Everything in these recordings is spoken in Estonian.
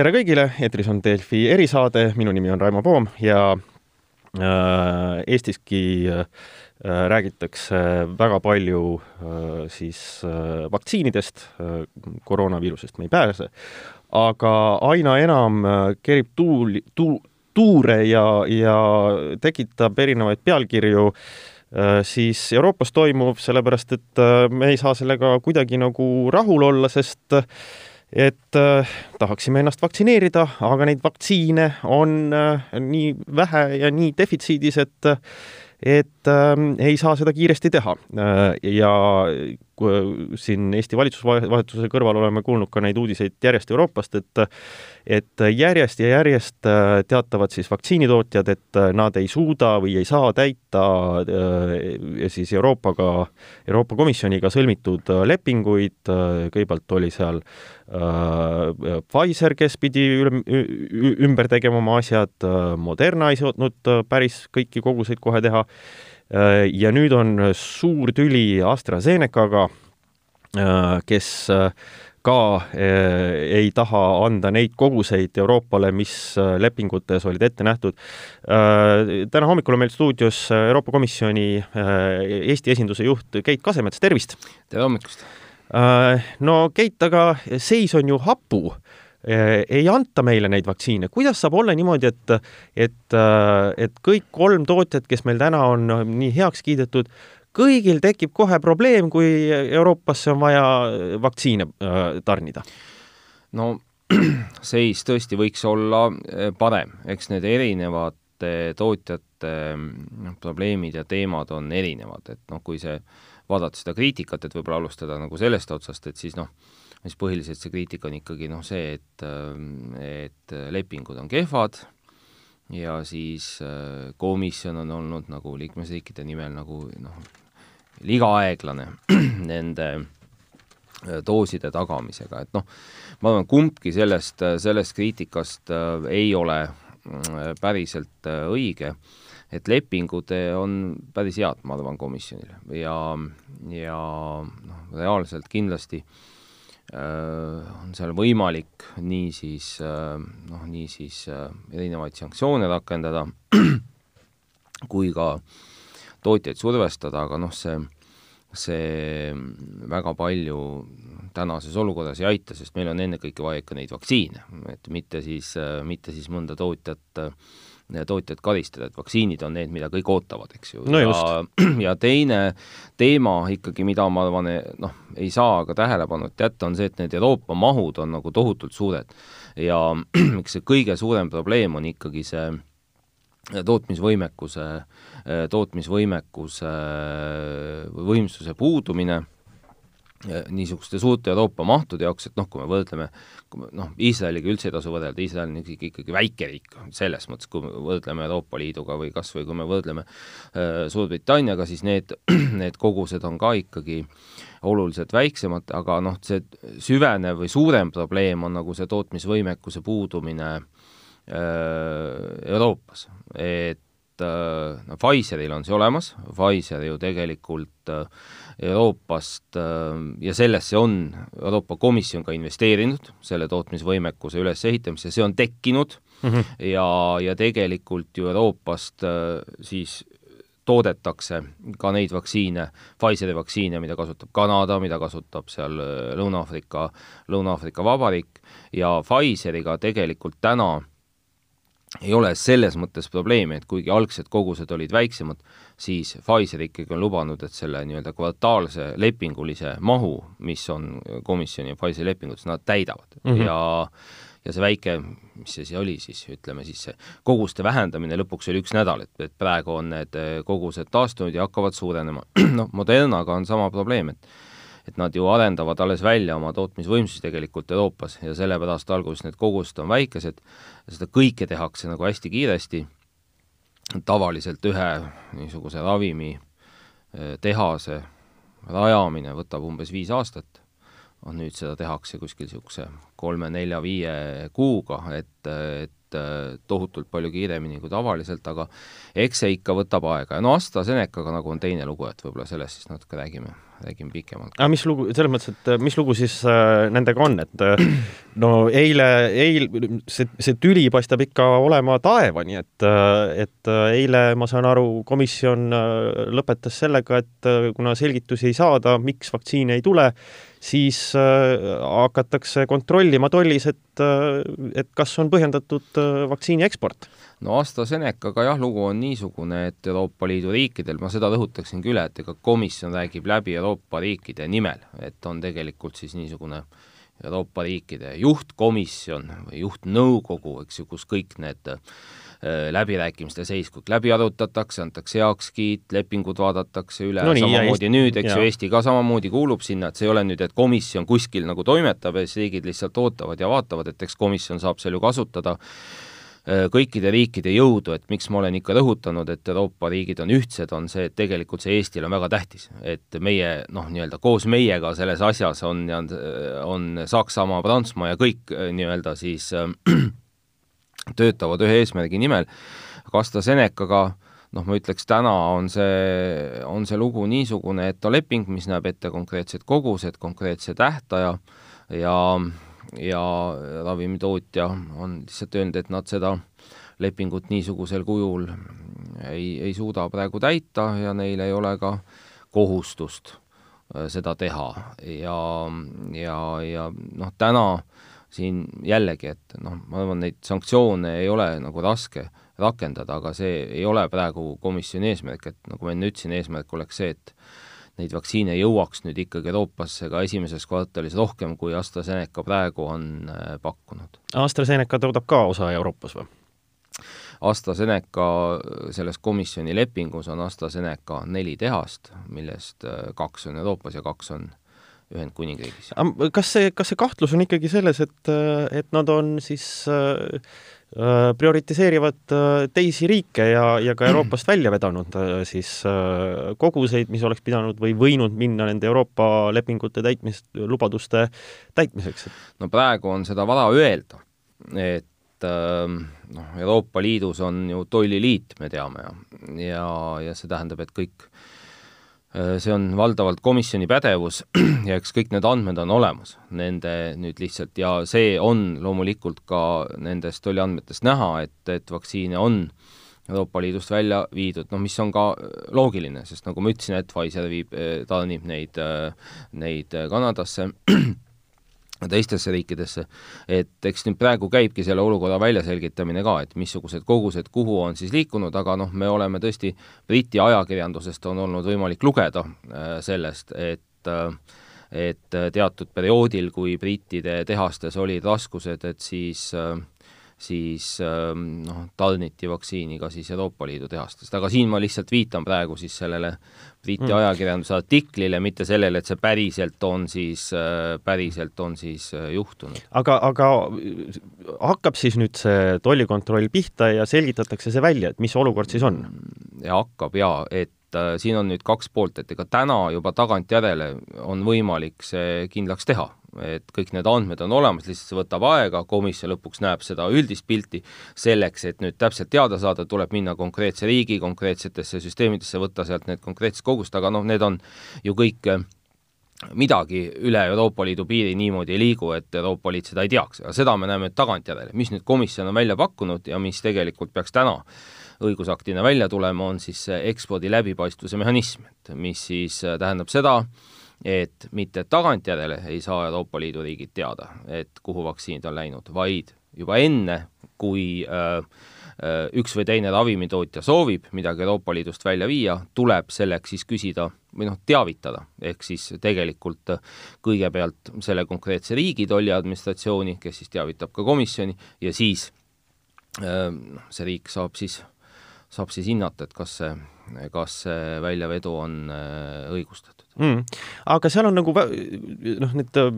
tere kõigile, eetris on Delfi erisaade, minu nimi on Raimo Poom ja äh, Eestiski äh, räägitakse väga palju äh, siis äh, vaktsiinidest äh,, koroonaviirusest me ei pääse, aga aina enam äh, kerib tuul, tuu-, tuure ja, ja tekitab erinevaid pealkirju äh, siis Euroopas toimuv, sellepärast et äh, me ei saa sellega kuidagi nagu rahul olla, sest et äh, tahaksime ennast vaktsineerida, aga neid vaktsiine on äh, nii vähe ja nii defitsiidis, et et äh, ei saa seda kiiresti teha äh,. ja siin Eesti valitsusvahetuse kõrval oleme kuulnud ka neid uudiseid järjest Euroopast, et et järjest ja järjest äh, teatavad siis vaktsiinitootjad, et äh, nad ei suuda või ei saa täita äh, siis Euroopaga, Euroopa Komisjoniga sõlmitud lepinguid, kõigepealt oli seal Pfizer, kes pidi ümber tegema oma asjad, Moderna ei suutnud päris kõiki koguseid kohe teha ja nüüd on suur tüli AstraZenecaga, äh, kes äh, ka ei taha anda neid koguseid Euroopale, mis lepingutes olid ette nähtud. täna hommikul on meil stuudios Euroopa Komisjoni Eesti esinduse juht Keit Kasemets, tervist! tere hommikust! No Keit, aga seis on ju hapu ei anta meile neid vaktsiine, kuidas saab olla niimoodi, et, et, äh, et kõik kolm tootjat, kes meil täna on nii heaks kiidetud, kõigil tekib kohe probleem, kui Euroopasse on vaja vaktsiine äh, tarnida? no seis tõesti võiks olla äh, parem, eks need erinevate tootjate noh, probleemid ja teemad on erinevad, et noh, kui see, vaadata seda kriitikat, et võib-olla alustada nagu sellest otsast, et siis noh, siis põhiliselt see kriitika on ikkagi noh, see, et, et lepingud on kehvad ja siis äh, komisjon on olnud nagu liikmesriikide nimel nagu noh, liiga aeglane nende äh, dooside tagamisega, et noh, ma arvan, kumbki sellest, sellest kriitikast äh, ei ole päriselt õige, et lepingud on päris head, ma arvan, komisjonile. Ja, ja noh, reaalselt kindlasti äh, on seal võimalik niisiis äh, noh, niisiis äh, erinevaid sanktsioone rakendada kui ka tootjaid survestada, aga noh, see, see väga palju tänases olukorras ei aita, sest meil on ennekõike vaja ikka neid vaktsiine, et mitte siis, mitte siis mõnda tootjat äh, tootjat karistada, et vaktsiinid on need, mida kõik ootavad, eks ju no. ja, ja teine teema ikkagi, mida ma arvan, noh, ei saa ka tähelepanuta jätta, on see, et need Euroopa mahud on nagu tohutult suured. ja eks see kõige suurem probleem on ikkagi see tootmisvõimekuse, tootmisvõimekuse või võimsuse puudumine niisuguste suurte Euroopa mahtude jaoks, et noh, kui me võrdleme, kui me noh, Iisraeliga üldse ei tasu võrrelda, Iisrael on ikkagi, ikkagi väike riik, selles mõttes, kui me võrdleme Euroopa Liiduga või kas või kui me võrdleme äh, Suurbritanniaga, siis need, need kogused on ka ikkagi oluliselt väiksemad, aga noh, see süvenev või suurem probleem on nagu see tootmisvõimekuse puudumine äh, Euroopas, et äh, no Pfizeril on see olemas, Pfizer ju tegelikult äh, Euroopast äh, ja sellesse on Euroopa Komisjon ka investeerinud, selle tootmisvõimekuse ülesehitamisse, see on tekkinud mm -hmm. ja, ja tegelikult ju Euroopast siis toodetakse ka neid vaktsiine, Pfizeri vaktsiine, mida kasutab Kanada, mida kasutab seal Lõuna-Aafrika, Lõuna-Aafrika Vabariik ja Pfizeriga tegelikult täna ei ole selles mõttes probleemi, et kuigi algsed kogused olid väiksemad, siis Pfizer ikkagi on lubanud, et selle nii-öelda kvartaalse lepingulise mahu, mis on komisjoni ja Pfizeri lepingutes, nad täidavad mm -hmm. ja ja see väike, mis see siis oli siis, ütleme siis see koguste vähendamine lõpuks oli üks nädal, et, et praegu on need kogused taastunud ja hakkavad suurenema. noh, Modernaga on sama probleem, et et nad ju arendavad alles välja oma tootmisvõimsusi tegelikult Euroopas ja sellepärast alguses need kogused on väikesed, seda kõike tehakse nagu hästi kiiresti, tavaliselt ühe niisuguse ravimi eh, tehase rajamine võtab umbes viis aastat, noh nüüd seda tehakse kuskil niisuguse kolme-nelja-viie kuuga, et, et tohutult palju kiiremini kui tavaliselt, aga eks see ikka võtab aega ja no AstraZenecaga nagu on teine lugu, et võib-olla sellest siis natuke räägime räägime pikemalt. aga mis lugu, selles mõttes, et mis lugu siis äh, nendega on, et äh, no eile, eil-, see, see tüli paistab ikka olema taevani, et, äh, et äh, eile, ma saan aru, komisjon lõpetas sellega, et kuna selgitusi ei saada, miks vaktsiine ei tule, siis äh, hakatakse kontrollima tollis, et, et kas on põhjendatud vaktsiini eksport. No AstraZenecaga jah, lugu on niisugune, et Euroopa Liidu riikidel, ma seda rõhutaksingi üle, et ega komisjon räägib läbi Euroopa riikide nimel, et on tegelikult siis niisugune Euroopa riikide juhtkomisjon või juhtnõukogu, eks ju, kus kõik need äh, läbirääkimiste seis, kõik läbi arutatakse, antakse heakskiit, lepingud vaadatakse üle no, nii, samamoodi Eesti, nüüd, eks ju, Eesti ka samamoodi kuulub sinna, et see ei ole nüüd, et komisjon kuskil nagu toimetab ja siis riigid lihtsalt ootavad ja vaatavad, et eks komisjon saab seal ju kasutada Äh, kõikide riikide jõudu, et miks ma olen ikka rõhutanud, et Euroopa riigid on ühtsed, on see, et tegelikult see Eestile on väga tähtis. et meie noh, nii-öelda koos meiega selles asjas on, on Saksamaa, Prantsusmaa ja kõik äh, nii-öelda siis äh, töötavad ühe eesmärgi nimel, aga AstraZenecaga noh, ma ütleks täna on see, on see lugu niisugune, et on leping, mis näeb ette konkreetsed kogused, konkreetse tähtaja ja ja ravimitootja on lihtsalt öelnud, et nad seda lepingut niisugusel kujul ei, ei suuda praegu täita ja neil ei ole ka kohustust äh, seda teha. Ja, ja, ja noh, täna siin jällegi, et noh, ma arvan, neid sanktsioone ei ole nagu raske rakendada, aga see ei ole praegu komisjoni eesmärk, et nagu ma enne ütlesin, eesmärk oleks see, et neid vaktsiine jõuaks nüüd ikkagi Euroopasse ka esimeses kvartalis rohkem, kui AstraZeneca praegu on äh, pakkunud. AstraZeneca toodab ka osa Euroopas või? AstraZeneca, selles komisjoni lepingus on AstraZeneca neli tehast, millest äh, kaks on Euroopas ja kaks on Ühendkuningriigis. kas see, kas see kahtlus on ikkagi selles, et, et nad on siis äh, Äh, prioritiseerivad äh, teisi riike ja, ja ka Euroopast välja vedanud äh, siis koguseid, mis oleks pidanud või võinud minna nende Euroopa lepingute täitmist, lubaduste täitmiseks? no praegu on seda vara öelda, et ähm, noh, Euroopa Liidus on ju tolliliit, me teame, ja, ja, ja see tähendab, et kõik Äh, see on valdavalt komisjoni pädevus ja eks kõik need andmed on olemas. Nende nüüd lihtsalt ja see on loomulikult ka nendest tolliandmetest näha, et, et vaktsiine on Euroopa Liidust välja viidud, noh mis on ka loogiline, sest nagu ma ütlesin, et Pfizer viib, äh, tarnib neid, äh, neid Kanadasse teistesse riikidesse, et eks nüüd praegu käibki selle olukorra väljaselgitamine ka, et missugused kogused kuhu on siis liikunud, aga noh, me oleme tõesti, Briti ajakirjandusest on olnud võimalik lugeda äh, sellest, et äh, et teatud perioodil, kui brittide tehastes olid raskused, et siis äh, siis ähm, noh, tarniti vaktsiini ka siis Euroopa Liidu tehastest, aga siin ma lihtsalt viitan praegu siis sellele Briti mm. ajakirjanduse artiklile, mitte sellele, et see päriselt on siis, äh, päriselt on siis äh, juhtunud. aga, aga hakkab siis nüüd see tollikontroll pihta ja selgitatakse see välja, et mis olukord siis on? ja hakkab jaa, et äh, siin on nüüd kaks poolt, et ega täna juba tagantjärele on võimalik see kindlaks teha. Et kõik need andmed on olemas, lihtsalt see võtab aega, komisjon lõpuks näeb seda üldist pilti, selleks, et nüüd täpselt teada saada, tuleb minna konkreetse riigi konkreetsetesse süsteemidesse, võtta sealt need konkreetsed kogused, aga noh, need on ju kõik äh, midagi üle Euroopa Liidu piiri niimoodi ei liigu, et Euroopa Liit seda ei teaks, aga seda me näeme tagantjärele, mis nüüd komisjon on välja pakkunud ja mis tegelikult peaks täna õigusaktina välja tulema, on siis see ekspordi läbipaistvuse mehhanism, et mis siis äh, tähendab seda, et mitte tagantjärele ei saa Euroopa Liidu riigid teada, et kuhu vaktsiinid on läinud, vaid juba enne, kui äh, äh, üks või teine ravimitootja soovib midagi Euroopa Liidust välja viia, tuleb selleks siis küsida või noh, teavitada, ehk siis tegelikult kõigepealt selle konkreetse riigi tolliadministratsiooni, kes siis teavitab ka komisjoni, ja siis äh, noh, see riik saab siis, saab siis hinnata, et kas see, kas see väljavedu on äh, õigustatud. Mm.. aga seal on nagu noh, need äh,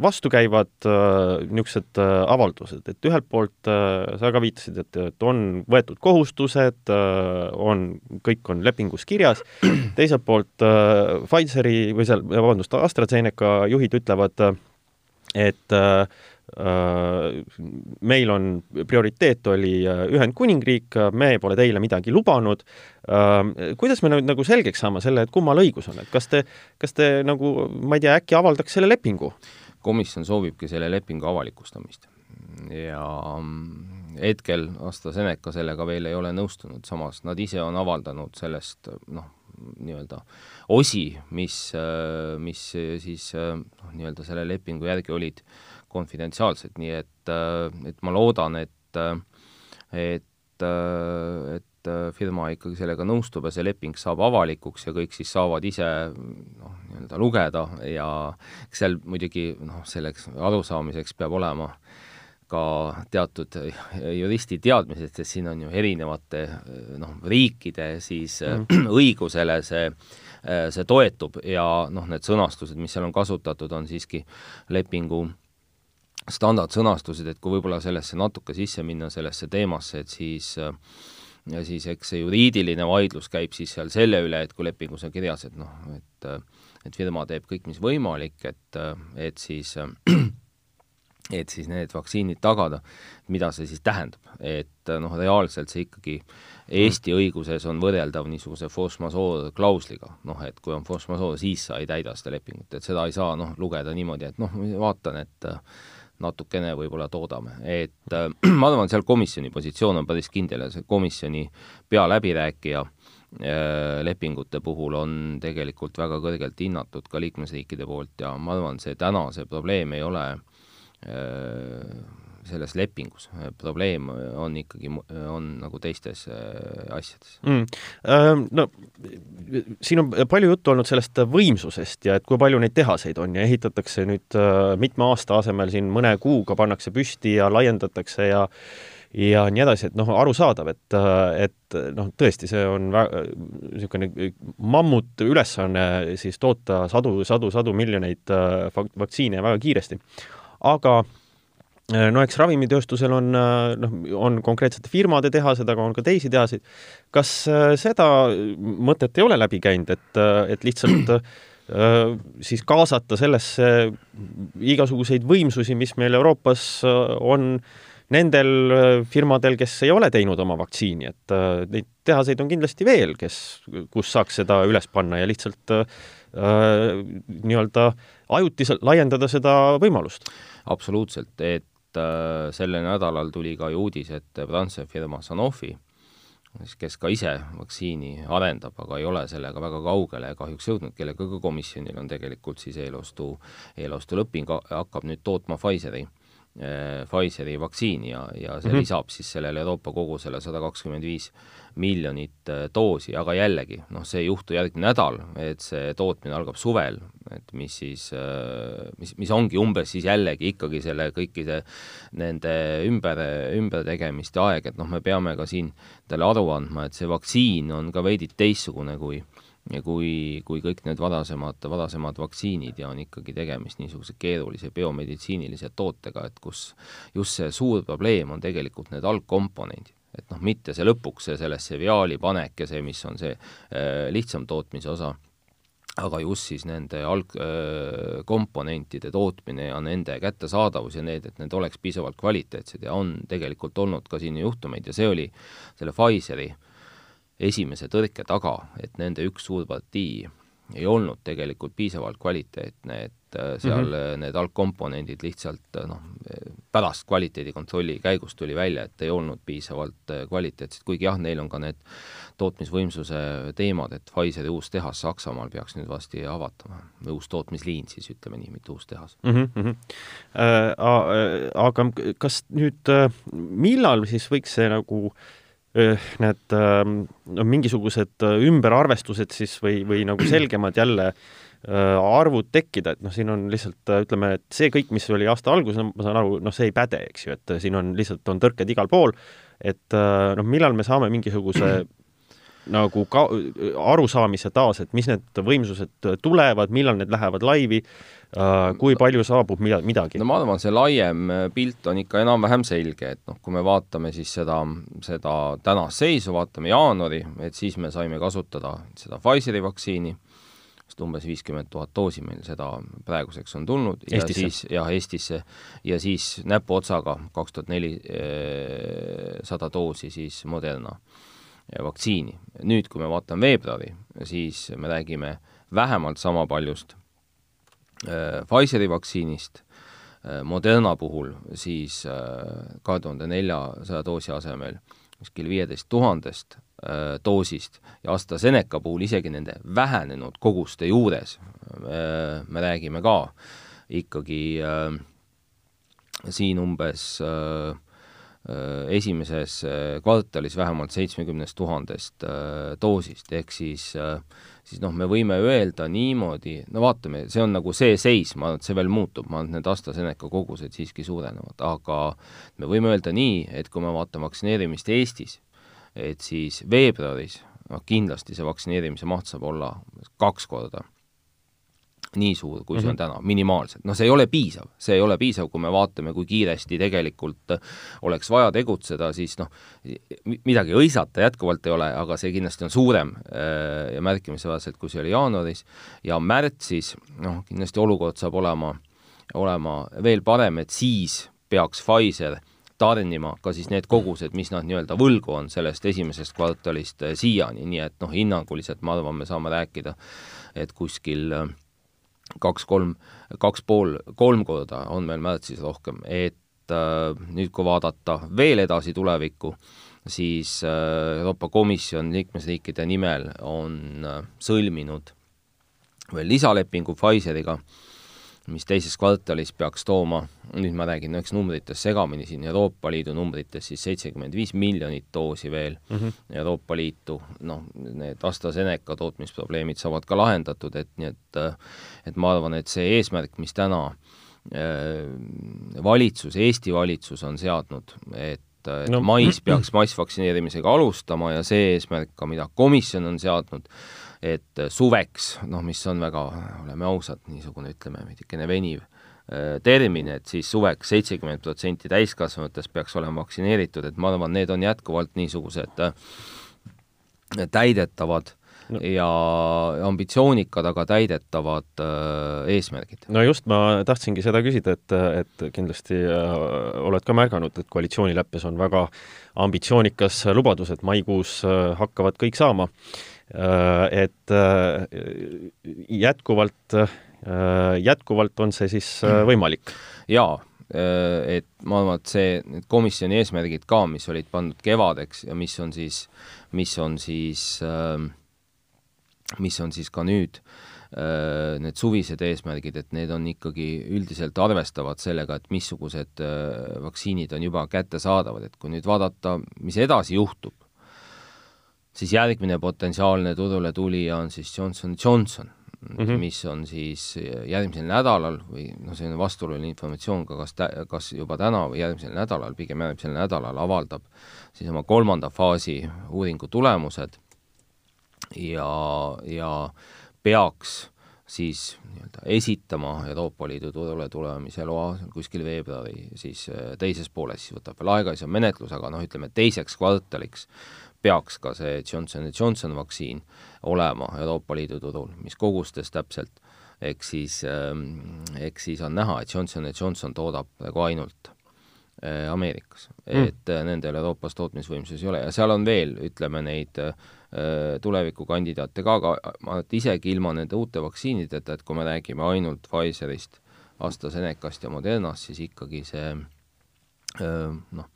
vastukäivad äh, niisugused avaldused, et ühelt poolt sa ka viitasid, et, et on võetud kohustused on, kõik on lepingus kirjas, teiselt poolt Pfizeri või seal, vabandust, AstraZeneca juhid ütlevad, et äh, meil on, prioriteet oli Ühendkuningriik, me pole teile midagi lubanud. kuidas me nüüd nagu selgeks saame selle, et kummal õigus on, et kas te, kas te nagu, ma ei tea, äkki avaldaks selle lepingu? komisjon soovibki selle lepingu avalikustamist ja hetkel AstraZeneca sellega veel ei ole nõustunud, samas nad ise on avaldanud sellest noh, nii-öelda osi, mis, mis siis noh, nii-öelda selle lepingu järgi olid konfidentsiaalsed, nii et, et ma loodan, et, et, et firma ikkagi sellega nõustub ja see leping saab avalikuks ja kõik siis saavad ise noh, nii-öelda lugeda ja seal muidugi noh, selleks arusaamiseks peab olema äh, ka teatud juristi teadmised, sest siin on ju erinevate noh, riikide siis mm. õigusele see, see toetub ja noh, need sõnastused, mis seal on kasutatud, on siiski lepingu standardsõnastused, et kui võib-olla sellesse natuke sisse minna, sellesse teemasse, et siis ja siis eks see juriidiline vaidlus käib siis seal selle üle, et kui lepingus on kirjas, et noh, et et firma teeb kõik, mis võimalik, et, et siis et siis need vaktsiinid tagada, mida see siis tähendab, et noh, reaalselt see ikkagi Eesti õiguses on võrreldav niisuguse force majeure klausliga, noh et kui on force majeure, siis sa ei täida seda lepingut, et seda ei saa noh, lugeda niimoodi, et noh, vaatan, et natukene võib-olla toodame, et äh, ma arvan, seal komisjoni positsioon on päris kindel ja see komisjoni pealäbirääkija äh, lepingute puhul on tegelikult väga kõrgelt hinnatud ka liikmesriikide poolt ja ma arvan, see täna see probleem ei ole äh, selles lepingus, probleem on ikkagi, on nagu teistes äh, asjades. Mm.. Ähm, no siin on palju juttu olnud sellest võimsusest ja et kui palju neid tehaseid on ja ehitatakse nüüd äh, mitme aasta asemel siin mõne kuuga pannakse püsti ja laiendatakse ja ja nii edasi, et noh, arusaadav, et, et noh, tõesti, see on niisugune mammut ülesanne siis toota sadu, sadu, sadu miljoneid vaktsiine väga kiiresti. Aga äh, no eks ravimitööstusel on, äh, noh, on konkreetsete firmade tehased, aga on ka teisi tehaseid. kas äh, seda mõtet ei ole läbi käinud, et, et lihtsalt siis kaasata sellesse igasuguseid võimsusi, mis meil Euroopas on nendel firmadel, kes ei ole teinud oma vaktsiini, et neid tehaseid on kindlasti veel, kes, kus saaks seda üles panna ja lihtsalt äh, nii-öelda ajutiselt laiendada seda võimalust absoluutselt, et äh, sellel nädalal tuli ka ju uudis, et Prantsuse firma Sanofi, kes ka ise vaktsiini arendab, aga ei ole sellega väga kaugele kahjuks jõudnud, kellega ka komisjonil on tegelikult siis eelostu, eelostuleping, hakkab nüüd tootma Pfizeri Pfizeri vaktsiini ja, ja see mm -hmm. lisab siis sellele Euroopa kogusele sada kakskümmend viis miljonit äh, doosi, aga jällegi, noh, see ei juhtu järgmine nädal, et see tootmine algab suvel, et mis siis, äh, mis, mis ongi umbes siis jällegi ikkagi selle kõikide nende ümber, ümbertegemiste aeg, et noh, me peame ka siin talle aru andma, et see vaktsiin on ka veidi teistsugune kui ja kui, kui kõik need varasemad, varasemad vaktsiinid ja on ikkagi tegemist niisuguse keerulise biomeditsiinilise tootega, et kus just see suur probleem on tegelikult need algkomponendid. Et noh, mitte see lõpuks, see sellesse viaali panek ja see, mis on see äh, lihtsam tootmise osa, aga just siis nende algkomponentide äh, tootmine ja nende kättesaadavus ja need, et need oleks piisavalt kvaliteetsed. Ja on tegelikult olnud ka siin juhtumeid ja see oli selle Pfizeri esimese tõrke taga, et nende üks suur partii ei olnud tegelikult piisavalt kvaliteetne, et äh, seal mm -hmm. need algkomponendid lihtsalt äh, noh, pärast kvaliteedikontrolli käigus tuli välja, et ei olnud piisavalt kvaliteetsed, kuigi jah, neil on ka need tootmisvõimsuse teemad, et Pfizeri uus tehas Saksamaal peaks nüüd varsti avatama, või uus tootmisliin siis, ütleme nii, mitte uus tehas mm. -hmm. Äh, aga kas nüüd, millal siis võiks see nagu äh, need no mingisugused ümberarvestused siis või, või nagu selgemad jälle arvud tekkida, et noh, siin on lihtsalt ütleme, et see kõik, mis oli aasta alguses, ma saan aru, noh, see ei päde, eks ju, et siin on lihtsalt, on tõrked igal pool, et noh, millal me saame mingisuguse nagu ka arusaamise taas, et mis need võimsused tulevad, millal need lähevad laivi, äh, kui palju saabub mida, midagi? no ma arvan, see laiem äh, pilt on ikka enam-vähem selge, et noh, kui me vaatame siis seda, seda tänast seisu, vaatame jaanuari, et siis me saime kasutada seda Pfizeri vaktsiini, sest umbes viiskümmend tuhat doosi meil seda praeguseks on tulnud ja Eestisse. siis jah, Eestisse ja siis näpuotsaga kaks tuhat neli sada doosi siis Moderna vaktsiini. nüüd, kui me vaatame veebruari, siis me räägime vähemalt sama paljust äh, Pfizeri vaktsiinist äh,, Moderna puhul siis äh, kahe tuhande neljasaja doosi asemel kuskil viieteist tuhandest äh, doosist ja AstraZeneca puhul isegi nende vähenenud koguste juures äh, me räägime ka ikkagi äh, siin umbes äh, Äh, esimeses äh, kvartalis vähemalt seitsmekümnest tuhandest äh, doosist, ehk siis siis noh, me võime öelda niimoodi, no vaatame, see on nagu see seis, ma arvan, et see veel muutub, ma arvan, et need AstraZeneca kogused siiski suurenevad, aga me võime öelda nii, et kui me vaatame vaktsineerimist Eestis, et siis veebruaris noh, kindlasti see vaktsineerimise maht saab olla kaks korda nii suur, kui see on mhm. täna, minimaalselt. noh, see ei ole piisav, see ei ole piisav, kui me vaatame, kui kiiresti tegelikult oleks vaja tegutseda, siis noh, midagi hõisata jätkuvalt ei ole, aga see kindlasti on suurem äh, ja märkimisväärselt, kui see oli jaanuaris, ja märtsis noh, kindlasti olukord saab olema, olema veel parem, et siis peaks Pfizer tarnima ka siis need kogused, mis nad nii-öelda võlgu on sellest esimesest kvartalist äh, siiani, nii et noh, hinnanguliselt ma arvan, me saame rääkida, et kuskil äh, kaks-kolm, kaks pool, kolm korda on meil märtsis rohkem, et äh, nüüd, kui vaadata veel edasi tulevikku, siis äh, Euroopa Komisjon liikmesriikide nimel on äh, sõlminud veel lisalepingu Pfizeriga äh,, mis teises kvartalis peaks tooma, nüüd ma räägin, no eks numbrites segamini siin, Euroopa Liidu numbrites siis seitsekümmend viis miljonit doosi veel mm -hmm. Euroopa Liitu, noh, need AstraZeneca tootmisprobleemid saavad ka lahendatud, et nii et et ma arvan, et see eesmärk, mis täna äh, valitsus, Eesti valitsus on seadnud, et et no. mais peaks massvaktsineerimisega alustama ja see eesmärk ka, mida komisjon on seadnud, et suveks, noh, mis on väga, oleme ausad, niisugune ütleme, veidikene veniv äh, termin, et siis suveks seitsekümmend protsenti täiskasvanutest peaks olema vaktsineeritud, et ma arvan, need on jätkuvalt niisugused äh, täidetavad no. ja ambitsioonikad, aga täidetavad äh, eesmärgid. no just, ma tahtsingi seda küsida, et, et kindlasti äh, oled ka märganud, et koalitsioonileppes on väga ambitsioonikas lubadus, et maikuus äh, hakkavad kõik saama äh, Äh, et äh, jätkuvalt, äh, jätkuvalt on see siis võimalik? jaa, et ma arvan, et see, need komisjoni eesmärgid ka, mis olid pandud kevadeks ja mis on siis, mis on siis, mis on siis ka nüüd, need suvised eesmärgid, et need on ikkagi üldiselt arvestavad sellega, et missugused vaktsiinid on juba kättesaadavad, et kui nüüd vaadata, mis edasi juhtub, siis järgmine potentsiaalne turule tulija on siis Johnson Johnson mm, -hmm. mis on siis järgmisel nädalal või noh, selline vastuoluline informatsioon ka, kas kas juba täna või järgmisel nädalal, pigem järgmisel nädalal avaldab siis oma kolmanda faasi uuringu tulemused ja, ja peaks siis nii-öelda esitama Euroopa Liidu turule tulemise loa kuskil veebruari siis äh, teises pooles, siis võtab veel aega, siis on menetlus, aga noh, ütleme teiseks kvartaliks peaks ka see Johnson Johnson vaktsiin olema Euroopa Liidu turul, mis kogustes täpselt, eks siis, ähm, eks siis on näha, et Johnson Johnson toodab praegu ainult äh, Ameerikas mm., et äh, nendel Euroopas tootmisvõimsusi ei ole ja seal on veel, ütleme, neid äh, tulevikukandidaate ka, aga ma isegi ilma nende uute vaktsiinideta, et kui me räägime ainult Pfizerist, AstraZenecast ja Modernast, siis ikkagi see noh,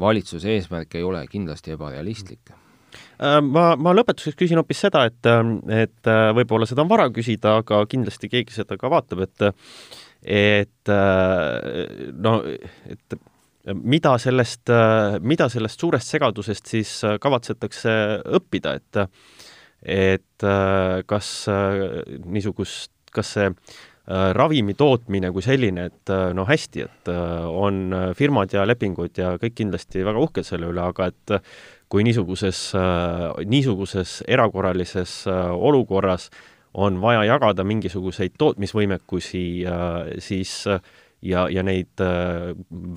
valitsuse eesmärk ei ole kindlasti ebarealistlik. Äh, ma, ma lõpetuseks küsin hoopis seda, et, et äh, võib-olla seda on vara küsida, aga kindlasti keegi seda ka vaatab, et et äh, no, et mida sellest, mida sellest suurest segadusest siis kavatsetakse õppida, et et kas niisugust, kas see ravimi tootmine kui selline, et äh, no hästi, et äh, on firmad ja lepingud ja kõik kindlasti väga uhked selle üle, aga et kui niisuguses, niisuguses erakorralises olukorras on vaja jagada mingisuguseid tootmisvõimekusi, siis ja, ja neid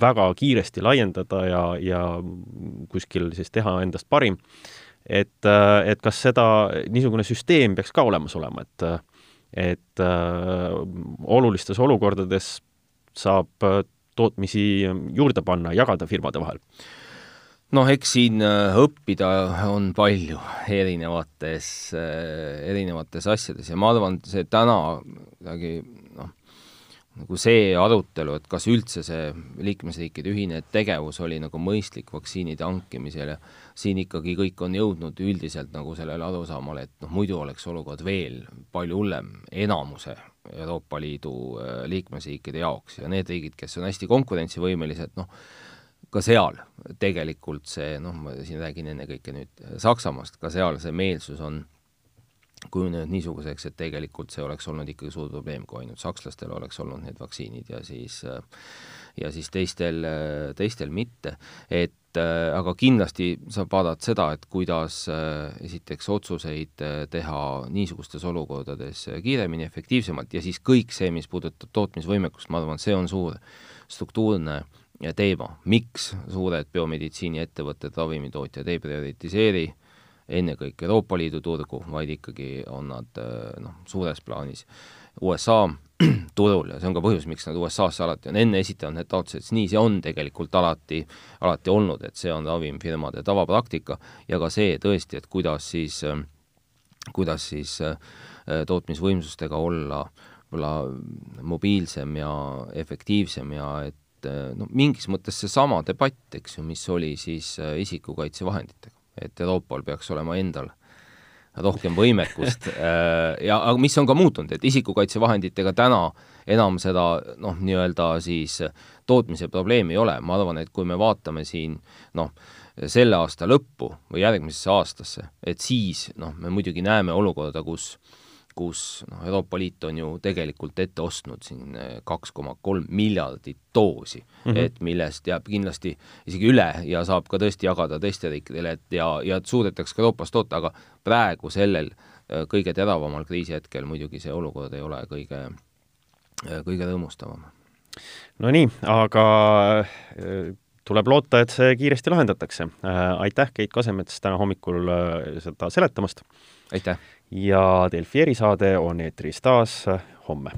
väga kiiresti laiendada ja, ja kuskil siis teha endast parim, et, et kas seda, niisugune süsteem peaks ka olemas olema, et et äh, olulistes olukordades saab tootmisi juurde panna, jagada firmade vahel? noh, eks siin õppida on palju erinevates, erinevates asjades ja ma arvan, see täna kuidagi nagu see arutelu, et kas üldse see liikmesriikide ühine tegevus oli nagu mõistlik vaktsiinide hankimisel ja siin ikkagi kõik on jõudnud üldiselt nagu sellele arusaamale, et noh, muidu oleks olukord veel palju hullem enamuse Euroopa Liidu äh, liikmesriikide jaoks ja need riigid, kes on hästi konkurentsivõimelised, noh, ka seal tegelikult see, noh, ma siin räägin ennekõike nüüd Saksamaast, ka seal see meelsus on kujunenud niisuguseks, et tegelikult see oleks olnud ikkagi suur probleem, kui ainult sakslastel oleks olnud need vaktsiinid ja siis ja siis teistel, teistel mitte, et aga kindlasti saab vaadata seda, et kuidas esiteks otsuseid teha niisugustes olukordades kiiremini, efektiivsemalt ja siis kõik see, mis puudutab tootmisvõimekust, ma arvan, see on suur struktuurne teema, miks suured biomeditsiiniettevõtted, ravimitootjad ei prioritiseeri äh, ennekõike Euroopa Liidu turgu, vaid ikkagi on nad äh, noh, suures plaanis USA turul ja see on ka põhjus, miks nad USA-sse alati on enne esitanud need taotlused, nii see on tegelikult alati, alati olnud, et see on ravimifirmade tavapraktika ja ka see tõesti, et kuidas siis, äh, kuidas siis äh, tootmisvõimsustega olla võib-olla mobiilsem ja efektiivsem ja et noh, mingis mõttes seesama debatt, eks ju, mis oli siis isikukaitsevahenditega et Euroopal peaks olema endal rohkem võimekust. Äh, ja aga mis on ka muutunud, et isikukaitsevahenditega täna enam seda noh, nii-öelda siis tootmise probleemi ei ole, ma arvan, et kui me vaatame siin noh, selle aasta lõppu või järgmisesse aastasse, et siis noh, me muidugi näeme olukorda, kus kus noh, Euroopa Liit on ju tegelikult ette ostnud siin eh, kaks koma kolm miljardit doosi mm, -hmm. et millest jääb kindlasti isegi üle ja saab ka tõesti jagada teiste riikidele, et ja, ja suudetakse ka Euroopas toota, aga praegu sellel eh, kõige teravamal kriisihetkel muidugi see olukord ei ole kõige, eh, kõige rõõmustavam. no nii, aga tuleb loota, et see kiiresti lahendatakse. aitäh, Keit Kasemets, täna hommikul seda seletamast! aitäh! Ja Delfi erisaade on eetris taas homme